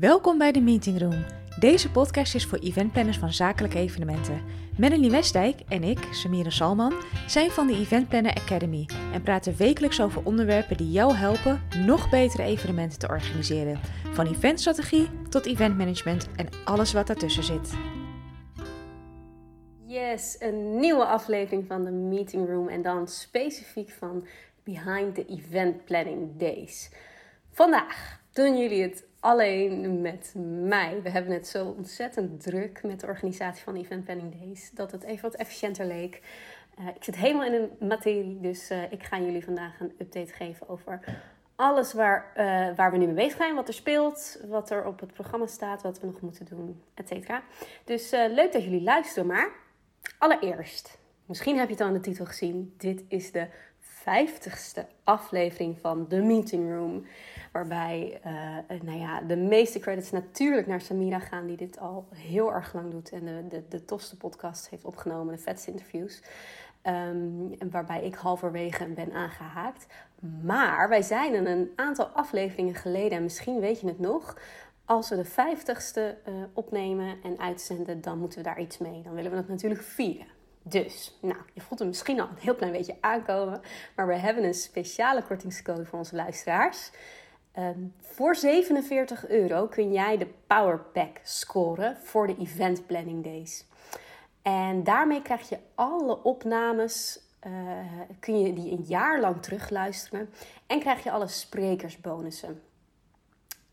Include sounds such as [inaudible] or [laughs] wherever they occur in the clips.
Welkom bij de Meeting Room. Deze podcast is voor eventplanners van zakelijke evenementen. Melanie Westdijk en ik, Samira Salman, zijn van de Event Planner Academy en praten wekelijks over onderwerpen die jou helpen nog betere evenementen te organiseren. Van eventstrategie tot eventmanagement en alles wat daartussen zit. Yes, een nieuwe aflevering van de Meeting Room en dan specifiek van Behind the Event Planning Days. Vandaag doen jullie het alleen met mij. We hebben het zo ontzettend druk met de organisatie van Event Planning Days dat het even wat efficiënter leek. Uh, ik zit helemaal in de materie, dus uh, ik ga jullie vandaag een update geven over alles waar, uh, waar we nu mee bezig zijn, wat er speelt, wat er op het programma staat, wat we nog moeten doen, et cetera. Dus leuk dat jullie luisteren, maar allereerst, misschien heb je het al in de titel gezien, dit is de vijftigste aflevering van The Meeting Room. Waarbij uh, nou ja, de meeste credits natuurlijk naar Samira gaan, die dit al heel erg lang doet. En de, de, de tofste podcast heeft opgenomen, de vetste interviews. Um, waarbij ik halverwege ben aangehaakt. Maar wij zijn een aantal afleveringen geleden, en misschien weet je het nog. Als we de vijftigste uh, opnemen en uitzenden, dan moeten we daar iets mee. Dan willen we dat natuurlijk vieren. Dus, nou, je voelt hem misschien al een heel klein beetje aankomen. Maar we hebben een speciale kortingscode voor onze luisteraars. Um, voor 47 euro kun jij de Power Pack scoren voor de Event Planning Days. En daarmee krijg je alle opnames, uh, kun je die een jaar lang terugluisteren. En krijg je alle sprekersbonussen.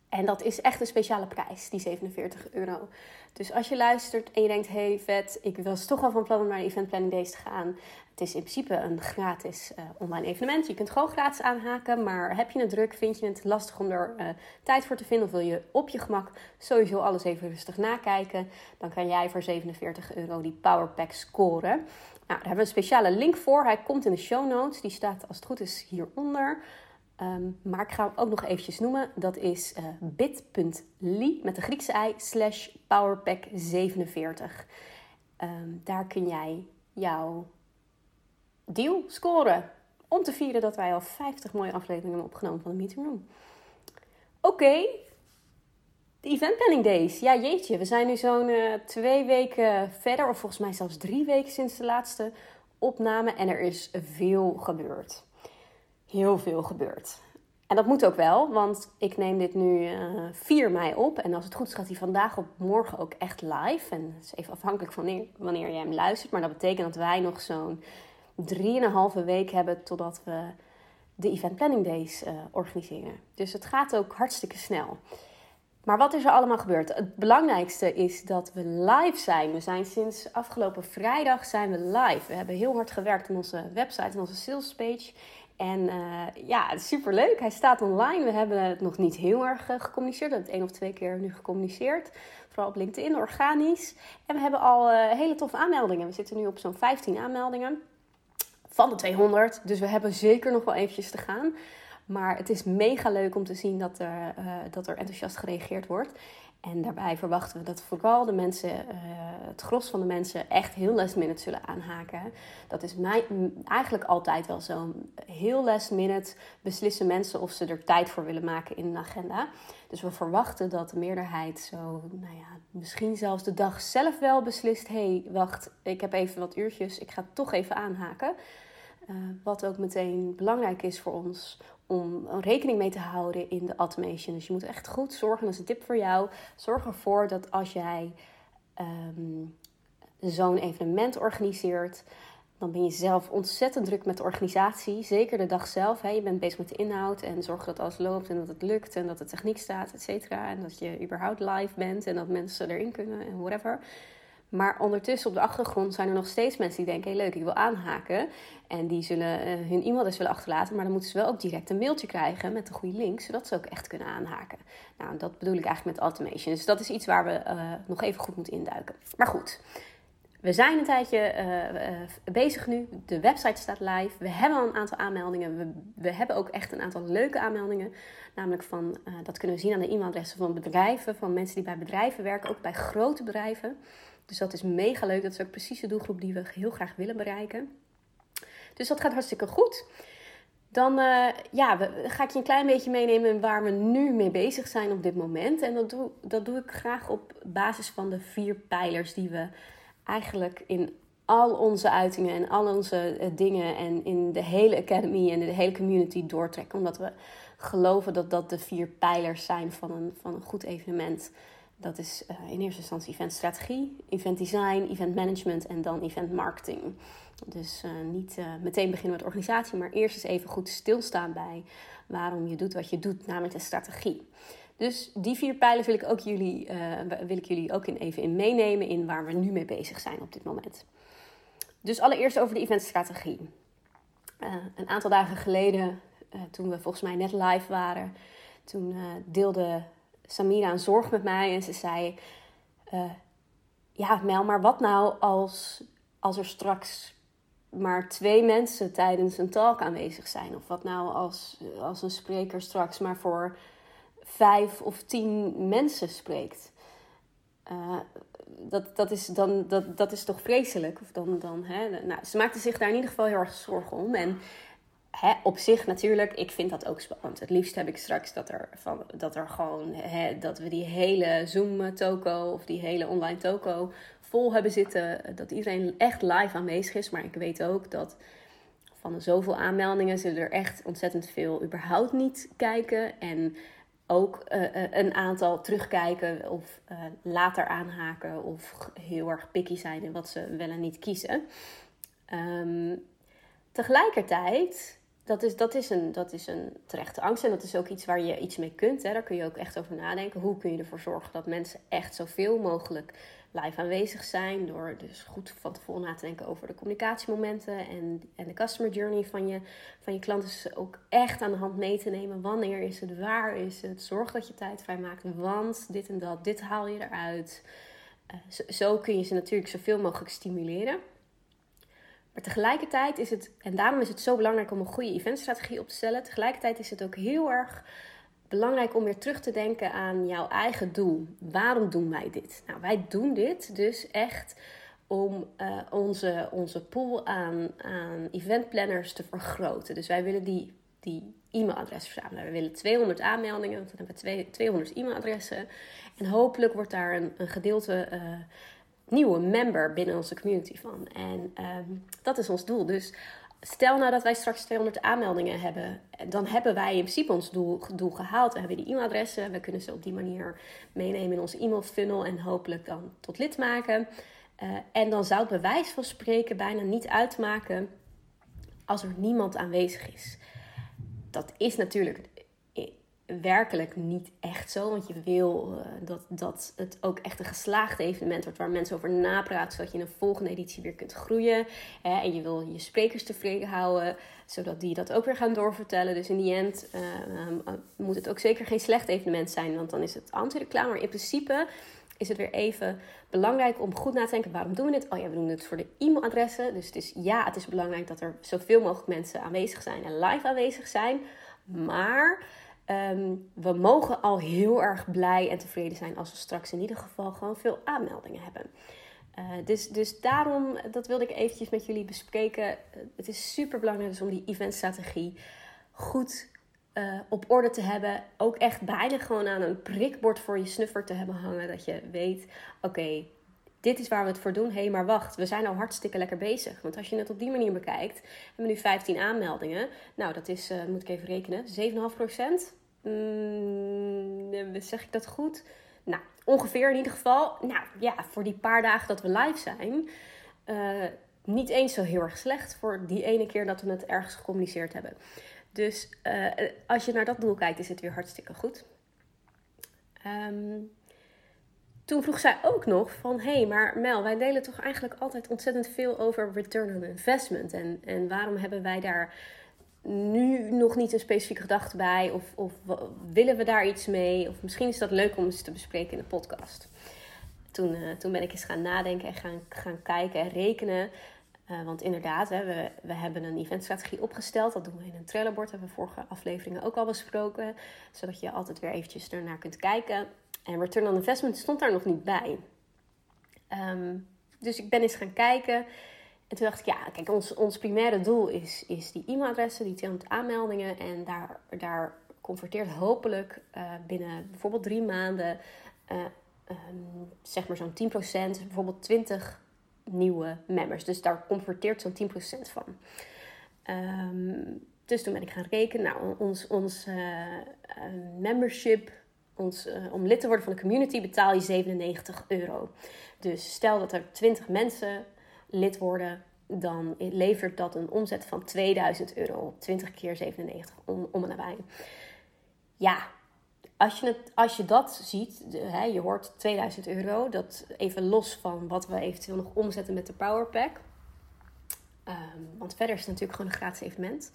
En dat is echt een speciale prijs, die 47 euro. Dus als je luistert en je denkt, hey vet, ik was toch al van plan om naar de Event Planning Days te gaan. Het is in principe een gratis uh, online evenement. Je kunt gewoon gratis aanhaken, maar heb je het druk, vind je het lastig om er uh, tijd voor te vinden of wil je op je gemak sowieso alles even rustig nakijken, dan kan jij voor 47 euro die Power Pack scoren. Nou, daar hebben we een speciale link voor. Hij komt in de show notes. Die staat als het goed is hieronder. Um, maar ik ga hem ook nog eventjes noemen. Dat is uh, bit.ly met de Griekse i slash powerpack47. Um, daar kun jij jouw deal scoren. Om te vieren dat wij al 50 mooie afleveringen hebben opgenomen van de Meeting Room. Oké, de Event Planning Days. Ja, jeetje, we zijn nu zo'n uh, twee weken verder, of volgens mij zelfs drie weken sinds de laatste opname. En er is veel gebeurd heel veel gebeurt. En dat moet ook wel, want ik neem dit nu uh, eh, 4 mei op. En als het goed is, gaat hij vandaag op morgen ook echt live. En het is even afhankelijk van wanneer, wanneer jij hem luistert. Maar dat betekent dat wij nog zo'n 3,5 week hebben totdat we de Event Planning Days uh, organiseren. Dus het gaat ook hartstikke snel. Maar wat is er allemaal gebeurd? Het belangrijkste is dat we live zijn. We zijn sinds afgelopen vrijdag zijn we live. We hebben heel hard gewerkt aan onze website en onze sales page. En uh, ja, superleuk. Hij staat online. We hebben het nog niet heel erg uh, gecommuniceerd. We hebben het één of twee keer nu gecommuniceerd. Vooral op LinkedIn, organisch. En we hebben al uh, hele toffe aanmeldingen. We zitten nu op zo'n 15 aanmeldingen van de 200. Dus we hebben zeker nog wel eventjes te gaan. Maar het is mega leuk om te zien dat er, dat er enthousiast gereageerd wordt. En daarbij verwachten we dat vooral de mensen, uh, het gros van de mensen, echt heel last minute zullen aanhaken. Dat is mij, eigenlijk altijd wel zo. Heel last minute beslissen mensen of ze er tijd voor willen maken in een agenda. Dus we verwachten dat de meerderheid zo, nou ja, misschien zelfs de dag zelf wel beslist: hé, hey, wacht, ik heb even wat uurtjes, ik ga toch even aanhaken. Uh, wat ook meteen belangrijk is voor ons om rekening mee te houden in de automation. Dus je moet echt goed zorgen, dat is een tip voor jou. Zorg ervoor dat als jij um, zo'n evenement organiseert, dan ben je zelf ontzettend druk met de organisatie. Zeker de dag zelf. Hè. Je bent bezig met de inhoud en zorg dat alles loopt en dat het lukt en dat de techniek staat, et cetera. En dat je überhaupt live bent en dat mensen erin kunnen en whatever. Maar ondertussen op de achtergrond zijn er nog steeds mensen die denken: hé, hey, leuk, ik wil aanhaken. En die zullen uh, hun e-mailadres willen achterlaten. Maar dan moeten ze wel ook direct een mailtje krijgen met de goede link, zodat ze ook echt kunnen aanhaken. Nou, dat bedoel ik eigenlijk met automation. Dus dat is iets waar we uh, nog even goed moeten induiken. Maar goed. We zijn een tijdje uh, bezig nu. De website staat live. We hebben al een aantal aanmeldingen. We, we hebben ook echt een aantal leuke aanmeldingen. Namelijk van, dat kunnen we zien aan de e-mailadressen van bedrijven, van mensen die bij bedrijven werken, ook bij grote bedrijven. Dus dat is mega leuk. Dat is ook precies de doelgroep die we heel graag willen bereiken. Dus dat gaat hartstikke goed. dan uh, ja, ga ik je een klein beetje meenemen waar we nu mee bezig zijn op dit moment. En dat doe, dat doe ik graag op basis van de vier pijlers die we eigenlijk in al onze uitingen en al onze uh, dingen en in de hele academy en de hele community doortrekken. Omdat we geloven dat dat de vier pijlers zijn van een, van een goed evenement. Dat is uh, in eerste instantie eventstrategie, event design, event management en dan event marketing. Dus uh, niet uh, meteen beginnen met organisatie, maar eerst eens even goed stilstaan bij waarom je doet wat je doet, namelijk de strategie. Dus die vier pijlers wil ik, ook jullie, wil ik jullie ook in even in meenemen in waar we nu mee bezig zijn op dit moment. Dus allereerst over de eventstrategie. een aantal dagen geleden, toen we volgens mij net live waren, toen deelde Samira een zorg met mij en ze zei: Ja, Mel, maar wat nou als, als er straks maar twee mensen tijdens een talk aanwezig zijn? Of wat nou als, als een spreker straks maar voor vijf of tien mensen spreekt? Uh, dat, dat, is dan, dat, dat is toch vreselijk? Of dan, dan, hè? Nou, ze maakte zich daar in ieder geval heel erg zorgen om. En op zich natuurlijk, ik vind dat ook spannend. Het liefst heb ik straks dat er, van, dat er gewoon, dat we die hele Zoom-toko of die hele online toko vol hebben zitten. Dat iedereen echt live aanwezig is. Maar ik weet ook dat van de zoveel aanmeldingen zullen er echt ontzettend veel überhaupt niet kijken. En ook uh, een aantal terugkijken of uh, later aanhaken of heel erg picky zijn in wat ze wel en niet kiezen. Um, tegelijkertijd dat is, dat, is een, dat is een terechte angst en dat is ook iets waar je iets mee kunt. Hè. Daar kun je ook echt over nadenken. Hoe kun je ervoor zorgen dat mensen echt zoveel mogelijk live aanwezig zijn? Door dus goed van tevoren na te denken over de communicatiemomenten en, en de customer journey van je, van je klanten. Dus ook echt aan de hand mee te nemen. Wanneer is het, waar is het? Zorg dat je tijd vrijmaakt, want dit en dat, dit haal je eruit. Uh, zo, zo kun je ze natuurlijk zoveel mogelijk stimuleren. Maar tegelijkertijd is het, en daarom is het zo belangrijk om een goede eventstrategie op te stellen. Tegelijkertijd is het ook heel erg belangrijk om weer terug te denken aan jouw eigen doel. Waarom doen wij dit? Nou, wij doen dit dus echt om uh, onze, onze pool aan, aan eventplanners te vergroten. Dus wij willen die, die e-mailadressen verzamelen. We willen 200 aanmeldingen, want dan hebben we 200 e-mailadressen. En hopelijk wordt daar een, een gedeelte uh, nieuwe member binnen onze community van. En um, dat is ons doel. Dus stel nou dat wij straks 200 aanmeldingen hebben, dan hebben wij in principe ons doel, doel gehaald. We hebben die e-mailadressen, we kunnen ze op die manier meenemen in onze e-mail funnel en hopelijk dan tot lid maken. Uh, en dan zou het bewijs van spreken bijna niet uitmaken als er niemand aanwezig is. Dat is natuurlijk werkelijk niet echt zo. Want je wil uh, dat, dat het ook echt een geslaagd evenement wordt waar mensen over napraten, zodat je in een volgende editie weer kunt groeien. Hè? En je wil je sprekers tevreden houden, zodat die dat ook weer gaan doorvertellen. Dus in die end uh, uh, moet het ook zeker geen slecht evenement zijn, want dan is het anti-reclame. Maar in principe is het weer even belangrijk om goed na te denken: waarom doen we dit? Oh ja, we doen het voor de e-mailadressen. Dus het is, ja, het is belangrijk dat er zoveel mogelijk mensen aanwezig zijn en live aanwezig zijn. Maar Um, we mogen al heel erg blij en tevreden zijn als we straks in ieder geval gewoon veel aanmeldingen hebben. Uh, dus, dus daarom, dat wilde ik eventjes met jullie bespreken. Uh, het is super belangrijk dus om die eventstrategie goed uh, op orde te hebben. Ook echt bijna gewoon aan een prikbord voor je snuffer te hebben hangen. Dat je weet, oké, dit is waar we het voor doen. Hé, hey, maar wacht, we zijn al hartstikke lekker bezig. Want als je het op die manier bekijkt, hebben we nu 15 aanmeldingen. Nou, dat is, uh, moet ik even rekenen, 7,5 procent. Mm, zeg ik dat goed? Nou, ongeveer in ieder geval. Nou ja, voor die paar dagen dat we live zijn, uh, niet eens zo heel erg slecht voor die ene keer dat we het ergens gecommuniceerd hebben. Dus als je naar dat doel kijkt, is het weer hartstikke goed. Um, toen vroeg zij ook nog van... hé, hey, maar Mel, wij delen toch eigenlijk altijd ontzettend veel over return on investment. En, en waarom hebben wij daar nu nog niet een specifieke gedachte bij? Of, of willen we daar iets mee? Of misschien is dat leuk om eens te bespreken in de podcast. Toen, uh, toen ben ik eens gaan nadenken en gaan, gaan kijken en rekenen. Uh, want inderdaad, hè, we, we hebben een eventstrategie opgesteld. Dat doen we in een Trello-bord. hebben we vorige afleveringen ook al besproken. Zodat je altijd weer eventjes ernaar kunt kijken. En return on investment stond daar nog niet bij. Um, dus ik ben eens gaan kijken. En toen dacht ik, ja, kijk, ons, ons primaire doel is, is die e-mailadressen, die 200 aanmeldingen. En daar, daar converteert hopelijk uh, binnen bijvoorbeeld drie maanden, uh, um, zeg maar zo'n 10%, bijvoorbeeld 20 nieuwe members. Dus daar converteert zo'n 10% van. Um, dus toen ben ik gaan rekenen. Nou, ons, ons uh, membership, ons, om lid te worden van de community, betaal je 97 euro. Dus stel dat er 20 mensen lid worden, dan levert dat een omzet van 2000 euro. 20 keer 97 om, om en nabij. Ja, als je, het, als je dat ziet, hè, je hoort 2000 euro, dat even los van wat we eventueel nog omzetten met de Powerpack. Um, want verder is het natuurlijk gewoon een gratis evenement.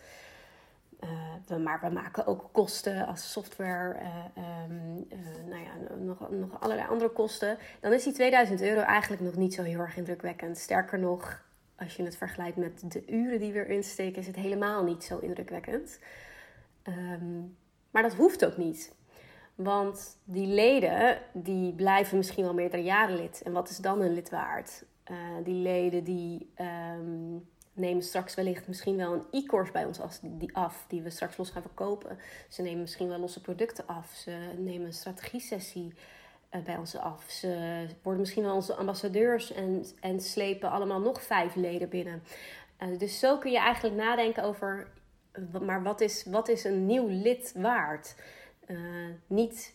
Uh, we, maar we maken ook kosten als software, uh, um, uh, nou ja, nog, nog allerlei andere kosten. Dan is die 2000 euro eigenlijk nog niet zo heel erg indrukwekkend. Sterker nog, als je het vergelijkt met de uren die we erin steken, is het helemaal niet zo indrukwekkend. Um, maar dat hoeft ook niet. Want die leden, die blijven misschien wel meerdere jaren lid. En wat is dan een lid waard? die leden die... Um, nemen straks wellicht misschien wel een e-course bij ons af, die we straks los gaan verkopen. Ze nemen misschien wel losse producten af. Ze nemen een strategie-sessie uh, bij ons af. Ze worden misschien wel onze ambassadeurs en, en slepen allemaal nog vijf leden binnen. Uh, dus zo kun je eigenlijk nadenken over, maar wat is, wat is een nieuw lid waard? Uh, niet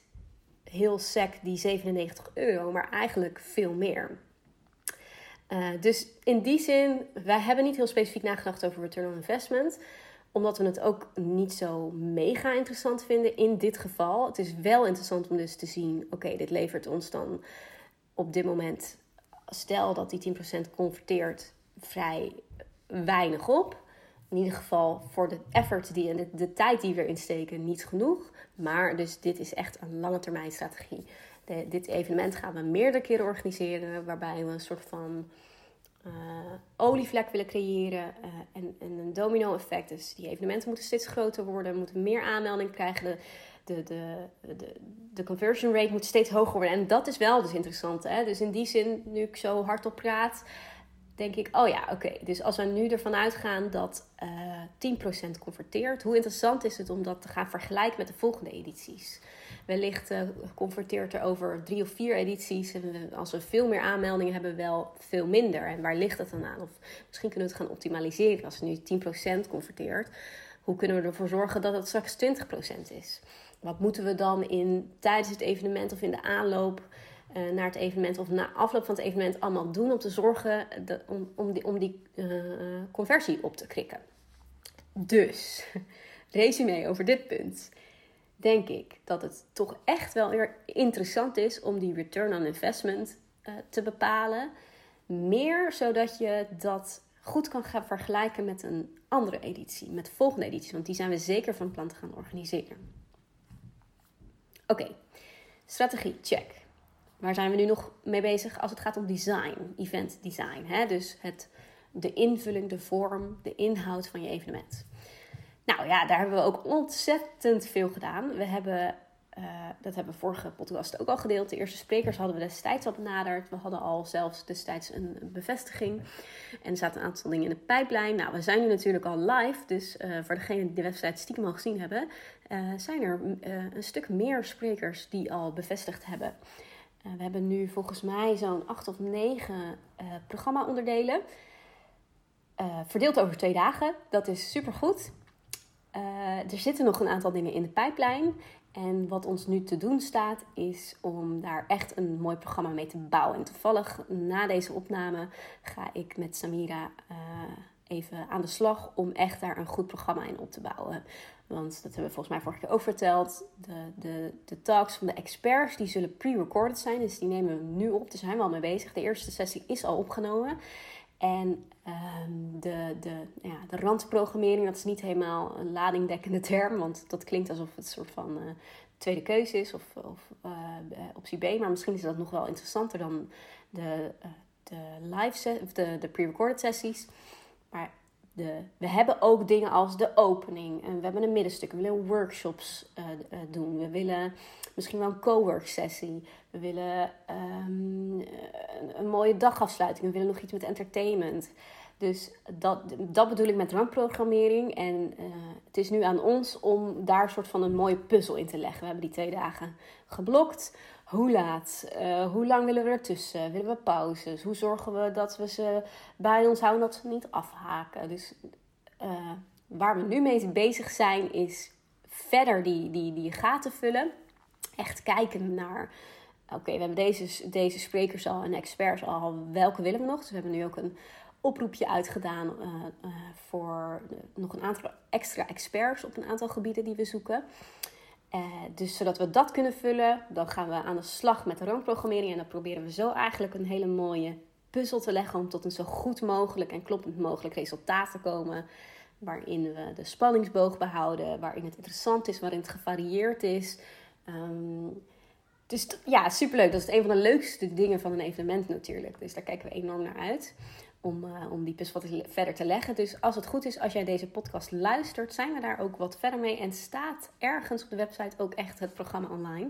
heel sec die 97 euro, maar eigenlijk veel meer. Uh, dus in die zin, wij hebben niet heel specifiek nagedacht over return on investment. Omdat we het ook niet zo mega interessant vinden in dit geval. Het is wel interessant om dus te zien, oké, dit levert ons dan op dit moment, stel dat die 10% converteert, vrij weinig op. In ieder geval voor de effort die en de, de tijd die we erin steken niet genoeg. Maar dus dit is echt een lange termijn strategie de, dit evenement gaan we meerdere keren organiseren, waarbij we een soort van uh, olievlek willen creëren uh, en, en, een domino-effect. Dus die evenementen moeten steeds groter worden, moeten meer aanmeldingen krijgen. De, de, de, de, de conversion rate moet steeds hoger worden. En dat is wel dus interessant. Hè? Dus in die zin, nu ik zo hardop praat, denk ik, oh ja, oké. Dus als we nu ervan uitgaan dat uh, 10% converteert, hoe interessant is het om dat te gaan vergelijken met de volgende edities? Wellicht uh, converteert er over drie of vier edities. En als we veel meer aanmeldingen hebben, wel veel minder. En waar ligt dat dan aan? Of misschien kunnen we het gaan optimaliseren. Als het nu 10% converteert, hoe kunnen we ervoor zorgen dat het straks 20% is? Wat moeten we dan in, tijdens het evenement of in de aanloop uh, naar het evenement of na afloop van het evenement allemaal doen om te zorgen om, om die, om die uh, conversie op te krikken? Dus, [laughs] resume over dit punt denk ik dat het toch echt wel weer interessant is om die return on investment uh, te bepalen. Meer zodat je dat goed kan gaan vergelijken met een andere editie, met de volgende editie, want die zijn we zeker van plan te gaan organiseren. Oké, strategie, check. Waar zijn we nu nog mee bezig als het gaat om design, event design? Hè? Dus het, de invulling, de vorm, de inhoud van je evenement. Nou ja, daar hebben we ook ontzettend veel gedaan. We hebben, uh, dat hebben we vorige podcast ook al gedeeld. De eerste sprekers hadden we destijds al benaderd. We hadden al zelfs destijds een bevestiging. En er zaten een aantal dingen in de pijplijn. Nou, we zijn nu natuurlijk al live. Dus uh, voor degenen die de website stiekem al gezien hebben, uh, zijn er een stuk meer sprekers die al bevestigd hebben. We hebben nu volgens mij zo'n acht of negen programma-onderdelen. verdeeld over twee dagen. Dat is supergoed. Uh, er zitten nog een aantal dingen in de pijplijn. En wat ons nu te doen staat, is om daar echt een mooi programma mee te bouwen. En toevallig na deze opname ga ik met Samira even aan de slag om echt daar een goed programma in op te bouwen. Want dat hebben we volgens mij vorige keer ook verteld. De, de, de talks van de experts die zullen pre-recorded zijn. Dus die nemen we nu op. Daar zijn we al mee bezig. De eerste sessie is al opgenomen. En um, de, de, ja, de randprogrammering, dat is niet helemaal een ladingdekkende term, want dat klinkt alsof het een soort van uh, tweede keuze is of, of uh, optie B. Maar misschien is dat nog wel interessanter dan de, uh, de live of de, de pre-recorded sessies. Maar de, we hebben ook dingen als de opening. En we hebben een middenstuk. We willen workshops doen. We willen misschien wel een co-work sessie. We willen um, een, mooie dagafsluiting. We willen nog iets met entertainment. Dus dat, dat bedoel ik met rampprogrammering. En uh, het is nu aan ons om daar een soort van een mooie puzzel in te leggen. We hebben die twee dagen geblokt. Hoe laat? Uh, hoe lang willen we ertussen? Willen we pauzes? Hoe zorgen we dat we ze bij ons houden, dat ze niet afhaken? Dus uh, waar we nu mee bezig zijn, is verder die, die, die gaten vullen. Echt kijken naar oké, we hebben deze, deze sprekers al en experts al, welke willen we nog? Dus we hebben nu ook een oproepje uitgedaan uh, voor nog een aantal extra experts op een aantal gebieden die we zoeken. Uh, dus zodat we dat kunnen vullen, dan gaan we aan de slag met de rankprogrammering en dan proberen we zo eigenlijk een hele mooie puzzel te leggen om tot een zo goed mogelijk en kloppend mogelijk resultaat te komen. Waarin we de spanningsboog behouden, waarin het interessant is, waarin het gevarieerd is. Um, dus ja, superleuk. Dat is een van de leukste dingen van een evenement natuurlijk. Dus daar kijken we enorm naar uit. Om, uh, om die puzzel wat verder te leggen. Dus als het goed is, als jij deze podcast luistert, zijn we daar ook wat verder mee. En staat ergens op de website ook echt het programma online.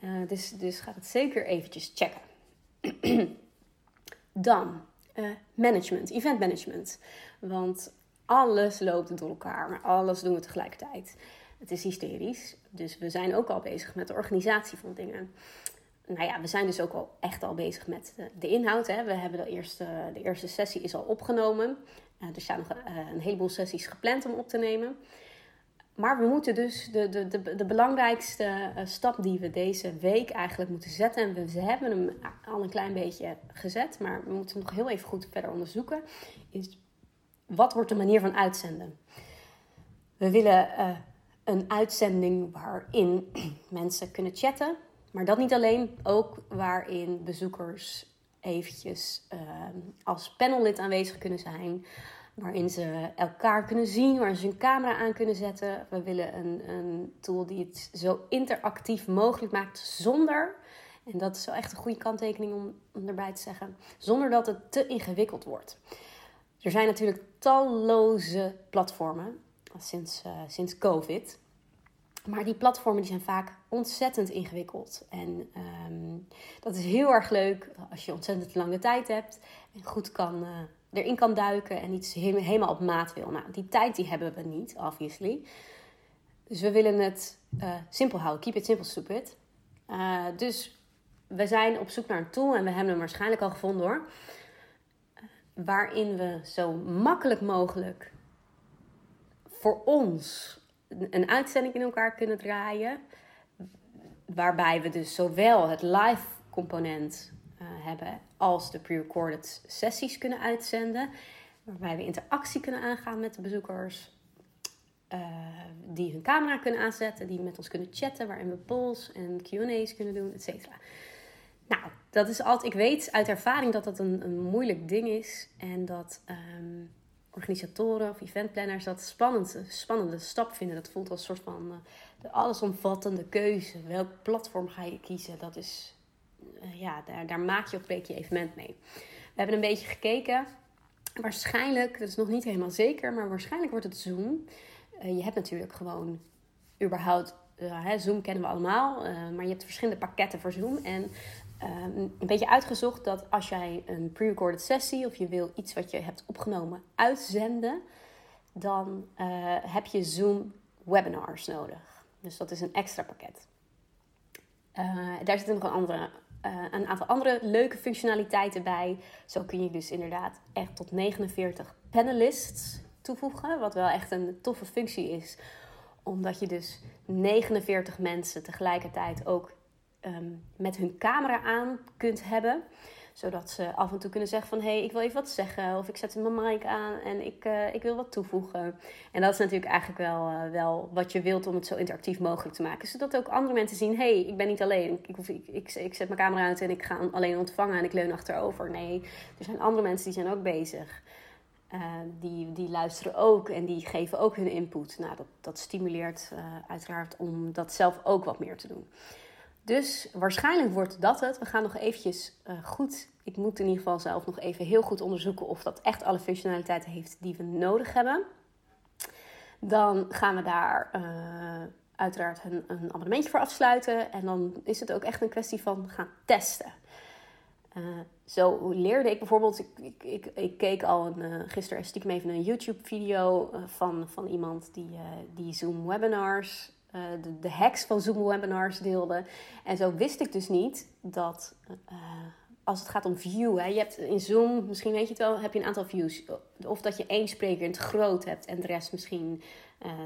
Uh, dus, dus ga het zeker eventjes checken. [clears throat] Dan uh, management, event management. Want alles loopt door elkaar, maar alles doen we tegelijkertijd. Het is hysterisch. Dus we zijn ook al bezig met de organisatie van dingen. Nou ja, we zijn dus ook al echt al bezig met de, inhoud. Hè. We hebben de eerste, de eerste sessie is al opgenomen. Uh, er staan nog uh, een heleboel sessies gepland om op te nemen. Maar we moeten dus de, de, de, belangrijkste stap die we deze week eigenlijk moeten zetten. En we, hebben hem al een klein beetje gezet, maar we moeten hem nog heel even goed verder onderzoeken. Is wat wordt de manier van uitzenden? We willen een uitzending waarin [clears throat] mensen kunnen chatten. Maar dat niet alleen, ook waarin bezoekers eventjes uh, als panellid aanwezig kunnen zijn. Waarin ze elkaar kunnen zien, waar ze hun camera aan kunnen zetten. We willen een, een tool die het zo interactief mogelijk maakt zonder, en dat is wel echt een goede kanttekening om, erbij te zeggen, zonder dat het te ingewikkeld wordt. Er zijn natuurlijk talloze platformen sinds, uh, sinds COVID. Maar die platformen die zijn vaak ontzettend ingewikkeld. En um, dat is heel erg leuk als je ontzettend lange tijd hebt en goed kan, uh, erin kan duiken en iets helemaal op maat wil. Nou, die tijd die hebben we niet, obviously. Dus we willen het uh, simpel houden. Keep it simple, stupid. Uh, dus we zijn op zoek naar een tool en we hebben hem waarschijnlijk al gevonden hoor. Waarin we zo makkelijk mogelijk voor ons een uitzending in elkaar kunnen draaien. Waarbij we dus zowel het live component uh, hebben als de pre-recorded sessies kunnen uitzenden. Waarbij we interactie kunnen aangaan met de bezoekers. Uh, die hun camera kunnen aanzetten, die met ons kunnen chatten, waarin we polls en QA's kunnen doen, et cetera. Nou, dat is altijd. Ik weet uit ervaring dat dat een, een moeilijk ding is. En dat um, organisatoren of eventplanners dat spannend, spannende stap vinden. Dat voelt als een soort van uh, de allesomvattende keuze. Welk platform ga je kiezen? Dat is, uh, ja, daar, daar maak je of breek je evenement mee. We hebben een beetje gekeken. Waarschijnlijk, dat is nog niet helemaal zeker, maar waarschijnlijk wordt het Zoom. Uh, je hebt natuurlijk gewoon überhaupt, Zoom kennen we allemaal, maar je hebt verschillende pakketten voor Zoom. En um, een beetje uitgezocht dat als jij een pre-recorded sessie of je wil iets wat je hebt opgenomen uitzenden, dan uh, heb je Zoom webinars nodig. Dus dat is een extra pakket. Uh, daar zitten nog een, andere, uh, een aantal andere leuke functionaliteiten bij. Zo kun je dus inderdaad echt tot 49 panelists toevoegen, wat wel echt een toffe functie is omdat je dus 49 mensen tegelijkertijd ook um, met hun camera aan kunt hebben. Zodat ze af en toe kunnen zeggen van... hé, hey, ik wil even wat zeggen. Of ik zet mijn mic aan en ik, uh, ik wil wat toevoegen. En dat is natuurlijk eigenlijk wel, uh, wel wat je wilt om het zo interactief mogelijk te maken. Zodat ook andere mensen zien... hé, hey, ik ben niet alleen. Ik, ik, ik, ik zet mijn camera uit en ik ga alleen ontvangen en ik leun achterover. Nee, er zijn andere mensen die zijn ook bezig. Uh, die, die luisteren ook en die geven ook hun input. Nou, dat, dat stimuleert uiteraard om dat zelf ook wat meer te doen. Dus waarschijnlijk wordt dat het. We gaan nog eventjes uh, goed. Ik moet in ieder geval zelf nog even heel goed onderzoeken of dat echt alle functionaliteiten heeft die we nodig hebben. Dan gaan we daar uh, uiteraard een, een, abonnementje voor afsluiten. En dan is het ook echt een kwestie van gaan testen. Uh, zo leerde ik bijvoorbeeld, ik, ik, ik, keek al een, gisteren stiekem even een YouTube-video van, van iemand die, die Zoom webinars, de, hacks van Zoom webinars deelde. En zo wist ik dus niet dat als het gaat om view, hè, je hebt in Zoom, misschien weet je het wel, heb je een aantal views. Of dat je één spreker in het groot hebt en de rest misschien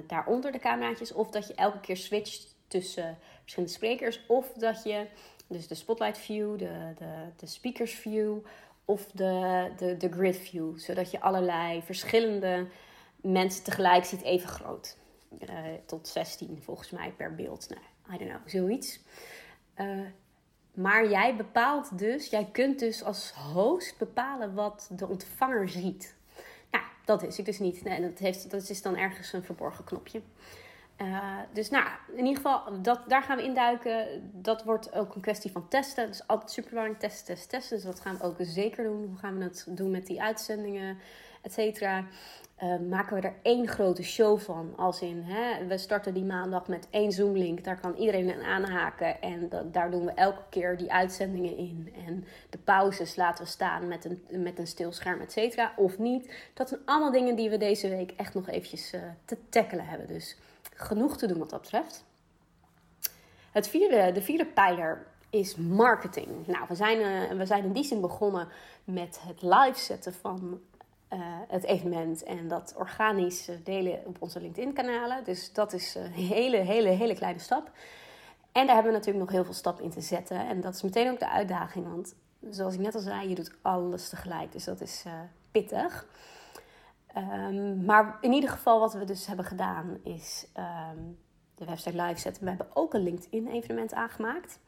daaronder de cameraatjes. Of dat je elke keer switcht tussen verschillende sprekers. Of dat je dus de spotlight view, de, de, de speakers view of de, de, de grid view. Zodat je allerlei verschillende mensen tegelijk ziet even groot. Uh, tot 16 volgens mij per beeld. Nou, I don't know, zoiets. Uh, maar jij bepaalt dus, jij kunt dus als host bepalen wat de ontvanger ziet. Nou, dat is ik dus niet. Nee, dat, heeft, dat is dan ergens een verborgen knopje. Uh, dus nou, in ieder geval, dat, daar gaan we induiken. Dat wordt ook een kwestie van testen. Dus altijd super testen, testen, testen. Dus dat gaan we ook zeker doen. Hoe gaan we het doen met die uitzendingen, et cetera. Uh, maken we er één grote show van. Als in, hè, we starten die maandag met één Zoom-link. Daar kan iedereen aan aanhaken. En dat, daar doen we elke keer die uitzendingen in. En de pauzes laten we staan met een, met een stil scherm, et. Of niet. Dat zijn allemaal dingen die we deze week echt nog eventjes uh, te tackelen hebben. Dus genoeg te doen wat dat betreft. Het vierde, de vierde pijler is marketing. Nou, we zijn, uh, we zijn in die zin begonnen met het live zetten van uh, het evenement en dat organisch delen op onze LinkedIn-kanalen. Dus dat is een hele, hele, hele kleine stap. En daar hebben we natuurlijk nog heel veel stappen in te zetten. En dat is meteen ook de uitdaging, want zoals ik net al zei, je doet alles tegelijk. Dus dat is pittig. Um, maar in ieder geval, wat we dus hebben gedaan, is um, de website live zetten. We hebben ook een LinkedIn-evenement aangemaakt.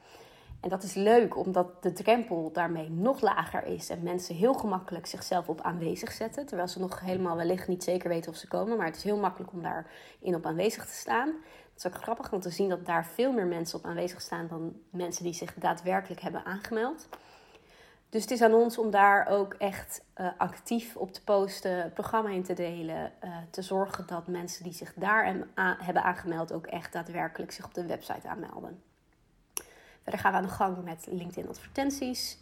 En dat is leuk, omdat de drempel daarmee nog lager is en mensen heel gemakkelijk zichzelf op aanwezig zetten. Terwijl ze nog helemaal wellicht niet zeker weten of ze komen. Maar het is heel makkelijk om daarin op aanwezig te staan. Het is ook grappig om te zien dat daar veel meer mensen op aanwezig staan dan mensen die zich daadwerkelijk hebben aangemeld. Dus het is aan ons om daar ook echt uh, actief op te posten, het programma in te delen. Uh, te zorgen dat mensen die zich daar hebben aangemeld ook echt daadwerkelijk zich op de website aanmelden. Verder gaan we aan de gang met LinkedIn advertenties.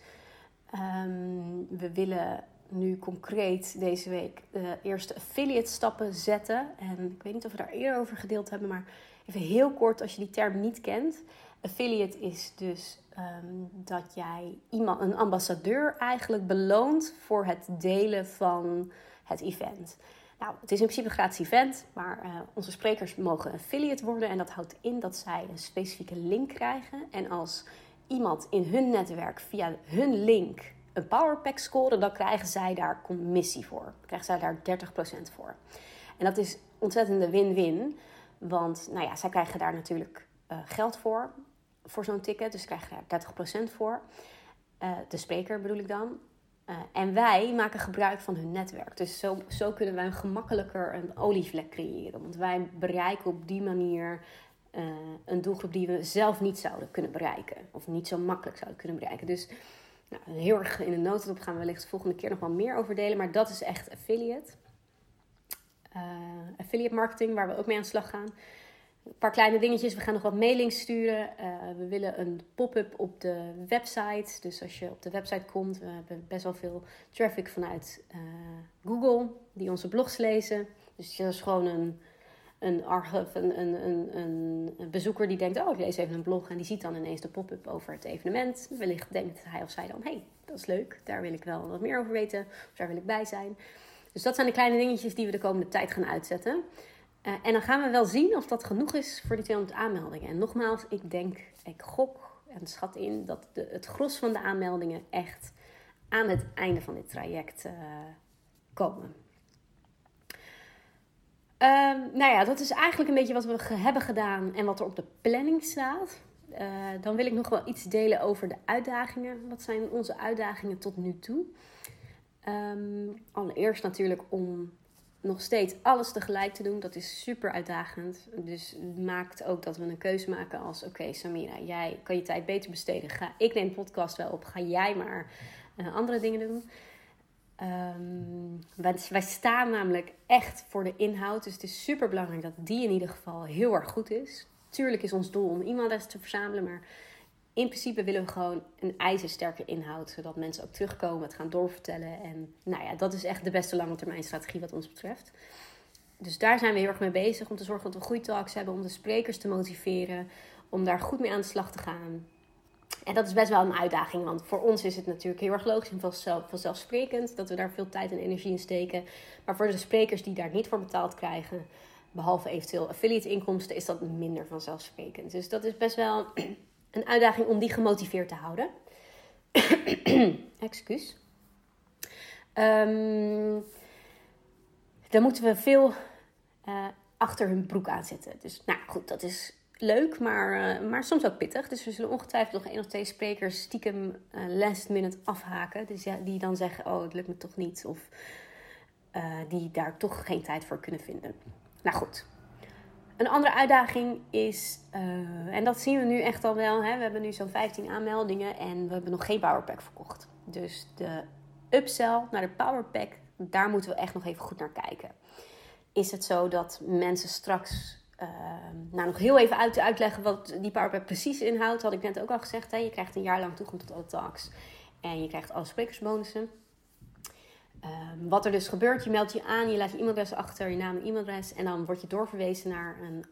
Um, we willen nu concreet deze week de eerste affiliate stappen zetten. En ik weet niet of we daar eerder over gedeeld hebben, maar even heel kort als je die term niet kent. Affiliate is dus um, dat jij iemand, een ambassadeur eigenlijk beloont voor het delen van het event. Nou, het is in principe een gratis event, maar uh, onze sprekers mogen affiliate worden. En dat houdt in dat zij een specifieke link krijgen. En als iemand in hun netwerk via hun link een powerpack scoren, dan krijgen zij daar commissie voor. Dan krijgen zij daar 30% voor. En dat is ontzettende win-win. Want nou ja, zij krijgen daar natuurlijk uh, geld voor voor zo'n ticket. Dus krijg je daar 30% voor. Uh, de spreker bedoel ik dan. Uh, en wij maken gebruik van hun netwerk. Dus zo, zo kunnen wij gemakkelijker een olievlek creëren. Want wij bereiken op die manier uh, een doelgroep die we zelf niet zouden kunnen bereiken. Of niet zo makkelijk zouden kunnen bereiken. Dus nou, heel erg in de notendop gaan we wellicht de volgende keer nog wel meer over delen. Maar dat is echt affiliate. affiliate marketing, waar we ook mee aan de slag gaan. Een paar kleine dingetjes. We gaan nog wat mailings sturen. Uh, we willen een pop-up op de website. Dus als je op de website komt, we hebben best wel veel traffic vanuit uh, Google die onze blogs lezen. Dus dat is gewoon een, een, een, een, een, een bezoeker die denkt: Oh, ik lees even een blog. En die ziet dan ineens de pop-up over het evenement. Wellicht denkt hij of zij dan: hey, dat is leuk. Daar wil ik wel wat meer over weten. Of daar wil ik bij zijn. Dus dat zijn de kleine dingetjes die we de komende tijd gaan uitzetten. Uh, en dan gaan we wel zien of dat genoeg is voor die 200 aanmeldingen. En nogmaals, ik denk, ik gok en schat in dat de, het gros van de aanmeldingen echt aan het einde van dit traject uh, komen. Um, nou ja, dat is eigenlijk een beetje wat we hebben gedaan en wat er op de planning staat. Uh, dan wil ik nog wel iets delen over de uitdagingen. Wat zijn onze uitdagingen tot nu toe? Um, allereerst natuurlijk om nog steeds alles tegelijk te doen, dat is super uitdagend. Dus maakt ook dat we een keuze maken als: oké, Samira, jij kan je tijd beter besteden. Ga, ik neem podcast wel op, ga jij maar uh, andere dingen doen. Wij, wij, staan namelijk echt voor de inhoud, dus het is super belangrijk dat die in ieder geval heel erg goed is. Tuurlijk is ons doel om e-mailadressen te verzamelen, maar in principe willen we gewoon een ijzersterke inhoud, zodat mensen ook terugkomen, het gaan doorvertellen. En nou ja, dat is echt de beste lange termijn strategie wat ons betreft. Dus daar zijn we heel erg mee bezig om te zorgen dat we goede talks hebben, om de sprekers te motiveren, om daar goed mee aan de slag te gaan. En dat is best wel een uitdaging, want voor ons is het natuurlijk heel erg logisch en vanzelfsprekend dat we daar veel tijd en energie in steken. Maar voor de sprekers die daar niet voor betaald krijgen, behalve eventueel affiliate inkomsten, is dat minder vanzelfsprekend. Dus dat is best wel een uitdaging om die gemotiveerd te houden. [clears throat] Excuus. Um, dan moeten we veel uh, achter hun broek aanzetten. Dus nou goed, dat is leuk, maar, uh, maar soms ook pittig. Dus we zullen ongetwijfeld nog één of twee sprekers stiekem uh, last minute afhaken. Dus ja, die dan zeggen, oh het lukt me toch niet. Of die daar toch geen tijd voor kunnen vinden. Nou goed, een andere uitdaging is, uh, en dat zien we nu echt al wel, hè, we hebben nu zo'n 15 aanmeldingen en we hebben nog geen Powerpack verkocht. Dus de upsell naar de Powerpack, daar moeten we echt nog even goed naar kijken. Is het zo dat mensen straks, uh, nou nog heel even uit, uitleggen wat die Powerpack precies inhoudt, had ik net ook al gezegd. Hè, je krijgt een jaar lang toegang tot alle talks en je krijgt alle sprekersbonussen. Ehm, wat er dus gebeurt, je meldt je aan, je laat je e-mailadres achter, je naam en e-mailadres. En dan word je doorverwezen naar een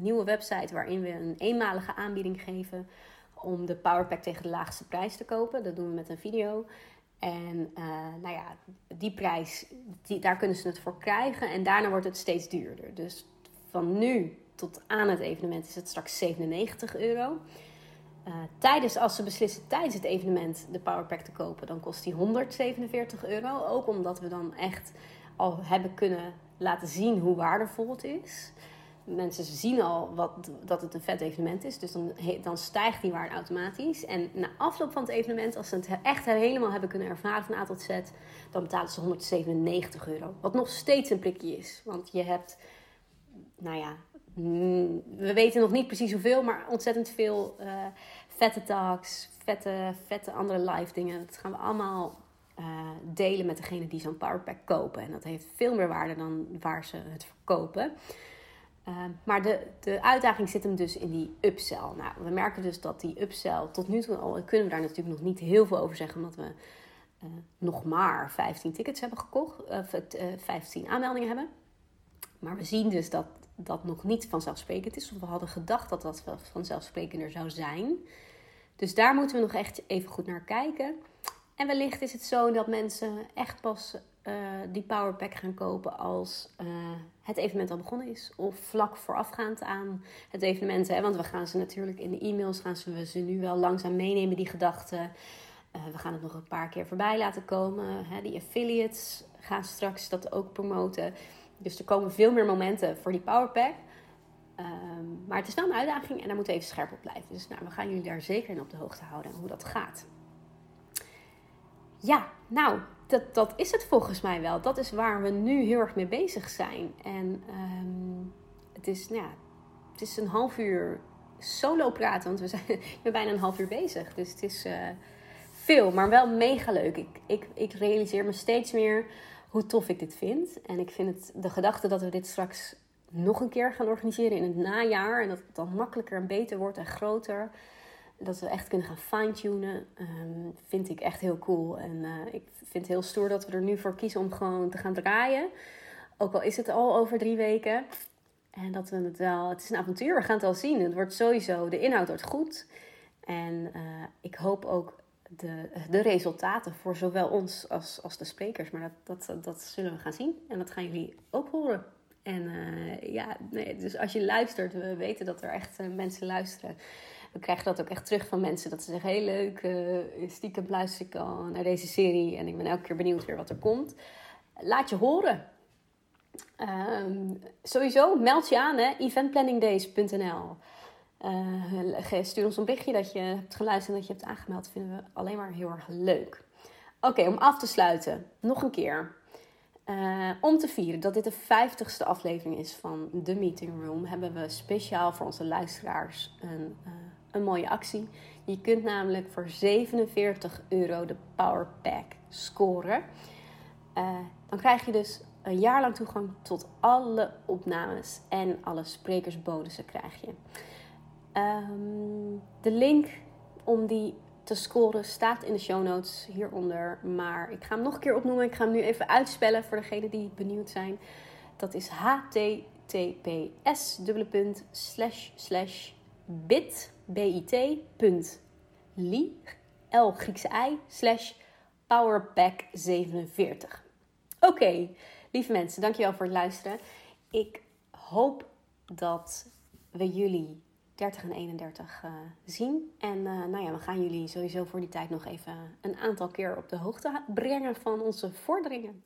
nieuwe website waarin we een eenmalige aanbieding geven om de Powerpack tegen de laagste prijs te kopen. Dat doen we met een video. En uh, nou ja, die prijs, die, daar kunnen ze het voor krijgen. En daarna wordt het steeds duurder. Dus van nu tot aan het evenement is het straks 97 euro. Uh, tijdens, als ze beslissen tijdens het evenement de Powerpack te kopen, dan kost die 147 euro. Ook omdat we dan echt al hebben kunnen laten zien hoe waardevol het is. Mensen zien al wat, dat het een vet evenement is, dus dan, dan stijgt die waarde automatisch. En na afloop van het evenement, als ze het echt helemaal hebben kunnen ervaren van A tot Z, dan betalen ze 197 euro. Wat nog steeds een prikje is, want je hebt, nou ja, we weten nog niet precies hoeveel, maar ontzettend veel uh, vette talks, vette, vette andere live dingen. Dat gaan we allemaal uh, delen met degene die zo'n powerpack kopen. En dat heeft veel meer waarde dan waar ze het verkopen. Uh, maar de, de uitdaging zit hem dus in die upsell. Nou, we merken dus dat die upsell tot nu toe al kunnen we daar natuurlijk nog niet heel veel over zeggen, omdat we nog maar 15 tickets hebben gekocht, of 15 aanmeldingen hebben. Maar we zien dus dat dat nog niet vanzelfsprekend is. Of we hadden gedacht dat dat vanzelfsprekender zou zijn. Dus daar moeten we nog echt even goed naar kijken. En wellicht is het zo dat mensen echt pas uh, die powerpack gaan kopen als uh, het evenement al begonnen is. Of vlak voorafgaand aan het evenement. Hè? Want we gaan ze natuurlijk in de e-mails gaan ze, we ze nu wel langzaam meenemen, die gedachten. Uh, we gaan het nog een paar keer voorbij laten komen. Hè? Die affiliates gaan straks dat ook promoten. Dus er komen veel meer momenten voor die powerpack. Um, maar het is wel een uitdaging en daar moeten we even scherp op blijven. Dus nou, we gaan jullie daar zeker in op de hoogte houden hoe dat gaat. Ja, nou, dat, dat is het volgens mij wel. Dat is waar we nu heel erg mee bezig zijn. En um, het, is, nou ja, het is een half uur solo praten, want we zijn [laughs] we bijna een half uur bezig. Dus het is uh, veel, maar wel mega leuk. Ik, ik, ik realiseer me steeds meer hoe tof ik dit vind. En ik vind het de gedachte dat we dit straks nog een keer gaan organiseren in het najaar. En dat het dan makkelijker en beter wordt en groter. Dat we echt kunnen gaan fine-tunen. Um, vind ik echt heel cool. En uh, ik vind het heel stoer dat we er nu voor kiezen om gewoon te gaan draaien. Ook al is het al over drie weken. En dat we het wel. Het is een avontuur, we gaan het al zien. Het wordt sowieso. De inhoud wordt goed. En uh, ik hoop ook de, de resultaten voor zowel ons als, als de sprekers. Maar dat, dat, dat zullen we gaan zien. En dat gaan jullie ook horen. En uh, ja, nee, dus als je luistert, we weten dat er echt uh, mensen luisteren. We krijgen dat ook echt terug van mensen. Dat ze zeggen, heel leuk, uh, stiekem luister ik al naar deze serie. En ik ben elke keer benieuwd weer wat er komt. Laat je horen. Um, sowieso, meld je aan, hè, eventplanningdays.nl. Uh, stuur ons een berichtje dat je hebt geluisterd en dat je hebt aangemeld. Dat vinden we alleen maar heel erg leuk. Oké, om af te sluiten, nog een keer. Uh, om te vieren dat dit de 50ste aflevering is van The Meeting Room, hebben we speciaal voor onze luisteraars een, uh, een mooie actie. Je kunt namelijk voor 47 euro de Power Pack scoren. dan krijg je dus een jaar lang toegang tot alle opnames en alle sprekersbonussen krijg je. Um, de link om die te scoren staat in de show notes hieronder. Maar ik ga hem nog een keer opnoemen. Ik ga hem nu even uitspellen voor degenen die benieuwd zijn. Dat is https slash slash bit bit punt l Griekse i slash powerpack 47. Oké, lieve mensen, dankjewel voor het luisteren. Ik hoop dat we jullie 30 en 31 uh, zien. En uh, nou ja, we gaan jullie sowieso voor die tijd nog even een aantal keer op de hoogte brengen van onze vorderingen.